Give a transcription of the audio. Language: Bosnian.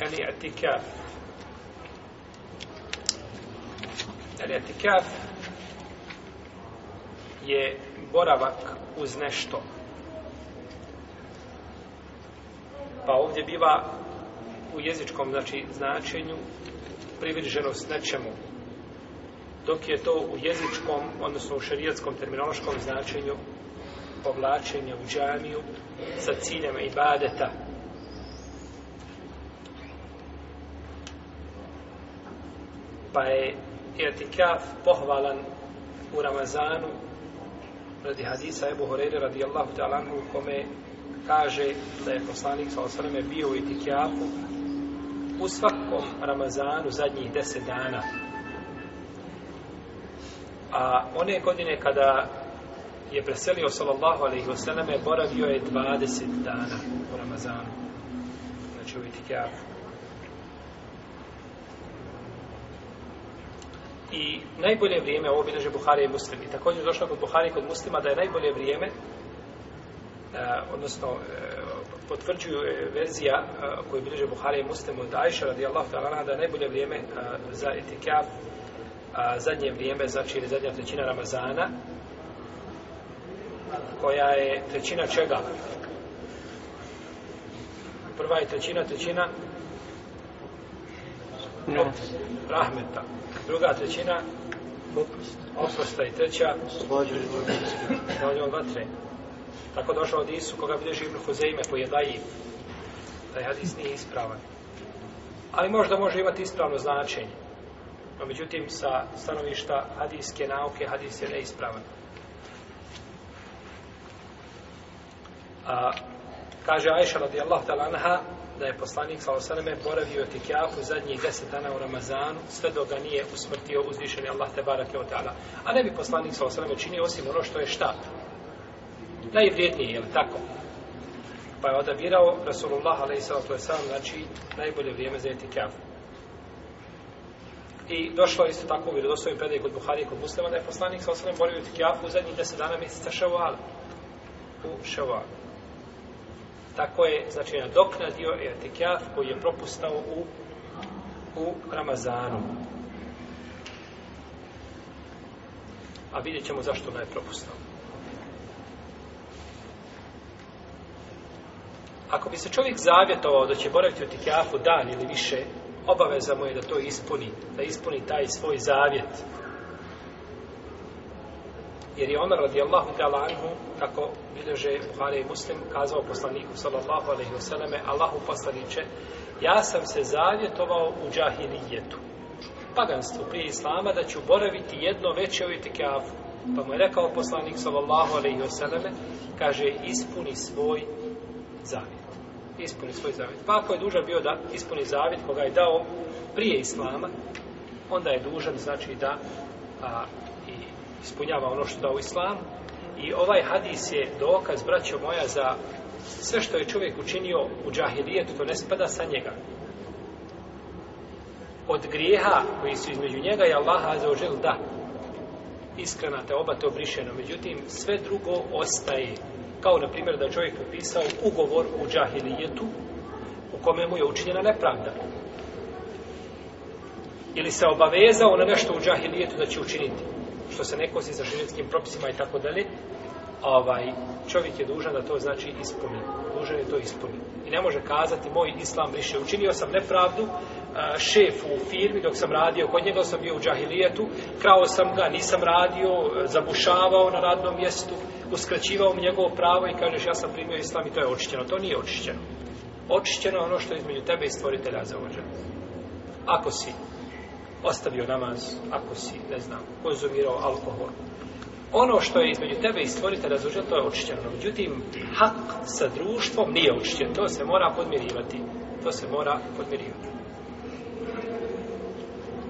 el-i'tikaf. El-i'tikaf je boravak uz nešto. Pa ovdje biva u jezičkom znači, značenju privrženost nečemu. Dok je to u jezičkom, odnosno u šarijetskom terminološkom značenju povlačenje u džamiju sa ciljem ibadeta. badeta pa je etikaf pohvalan u Ramazanu radi hadisa Ebu Horeyre radi Allahu Talanhu u kome kaže da je poslanik sa osvrame bio u etikafu u svakom Ramazanu zadnjih deset dana a one godine kada je preselio sallallahu alaihi wasallam je boravio je 20 dana u Ramazanu znači u etikafu I najbolje vrijeme, ovo bilježe Buhari i Muslimi. Također je došlo kod Buhari i kod Muslima da je najbolje vrijeme, eh, odnosno eh, potvrđuju eh, verzija eh, koju bilježe Buhari i Muslimi od Ajša radijallahu ta'ala da je najbolje vrijeme eh, za etikaf, eh, zadnje vrijeme, znači ili zadnja trećina Ramazana, koja je trećina čega? Prva je trećina, trećina ne. rahmeta. Druga trećina, oprosta i treća, slođenje vatre. Tako došao od Isu, koga bilježi Ibn Huzeime, koji je daji, taj hadis nije ispravan. Ali možda može imati ispravno značenje. No, međutim, sa stanovišta hadijske nauke, hadis je neispravan. A, kaže Aisha radijallahu ta'ala anha, da je poslanik sa osaneme boravio tikjafu zadnjih deset dana u Ramazanu, sve do ga nije usmrtio uzvišeni Allah te barake o A ne bi poslanik sa osaneme činio osim ono što je štap. Najvrijednije, je li tako? Pa je odabirao Rasulullah, ali i sallatu sallam, znači najbolje vrijeme za tikjafu. I došlo isto tako u vjerodostoj predaj kod Buhari i kod muslima da je poslanik sa osaneme boravio tikjafu zadnjih deset dana mjeseca ševala. U ševala tako je, znači, nadoknadio etikjaf koji je propustao u, u Ramazanu. A vidjet ćemo zašto ga je propustao. Ako bi se čovjek zavjetovao da će boraviti u etikjafu dan ili više, obaveza mu je da to ispuni, da ispuni taj svoj zavjet jer je Omer radijallahu ta'ala anhu, tako bilježe Buhari i Muslim, kazao poslaniku sallallahu alaihi wa sallame, Allahu poslaniće, ja sam se zavjetovao u džahilijetu, paganstvu prije Islama, da ću boraviti jedno veće u itikafu. Pa mu je rekao poslanik sallallahu alaihi wa sallame, kaže, ispuni svoj zavjet. Ispuni svoj zavjet. Pa ako je dužan bio da ispuni zavjet koga je dao prije Islama, onda je dužan, znači, da a, ispunjava ono što da u islam i ovaj hadis je dokaz braćo moja za sve što je čovjek učinio u džahilijetu to ne spada sa njega od grijeha koji su između njega i Allaha za ožel da iskrena te oba to brišeno međutim sve drugo ostaje kao na primjer da je čovjek popisao ugovor u džahilijetu u kome mu je učinjena nepravda ili se obavezao na nešto u džahilijetu da će učiniti što se nekosi sa šerijatskim propisima i tako dalje, ovaj čovjek je dužan da to znači ispuni. Dužan je to ispuni. I ne može kazati moj islam briše. Učinio sam nepravdu šefu u firmi dok sam radio kod njega sam bio u džahilijetu, krao sam ga, nisam radio, zabušavao na radnom mjestu, uskraćivao mu njegovo pravo i kažeš ja sam primio islam i to je očišćeno. To nije očišćeno. Očišćeno je ono što je između tebe i stvoritelja za ovo Ako si ostavio namaz, ako si, ne znam, konzumirao alkohol. Ono što je između tebe i stvoritelja zaužen, to je očišćeno. Međutim, hak sa društvom nije očišćen. To se mora podmirivati. To se mora podmirivati.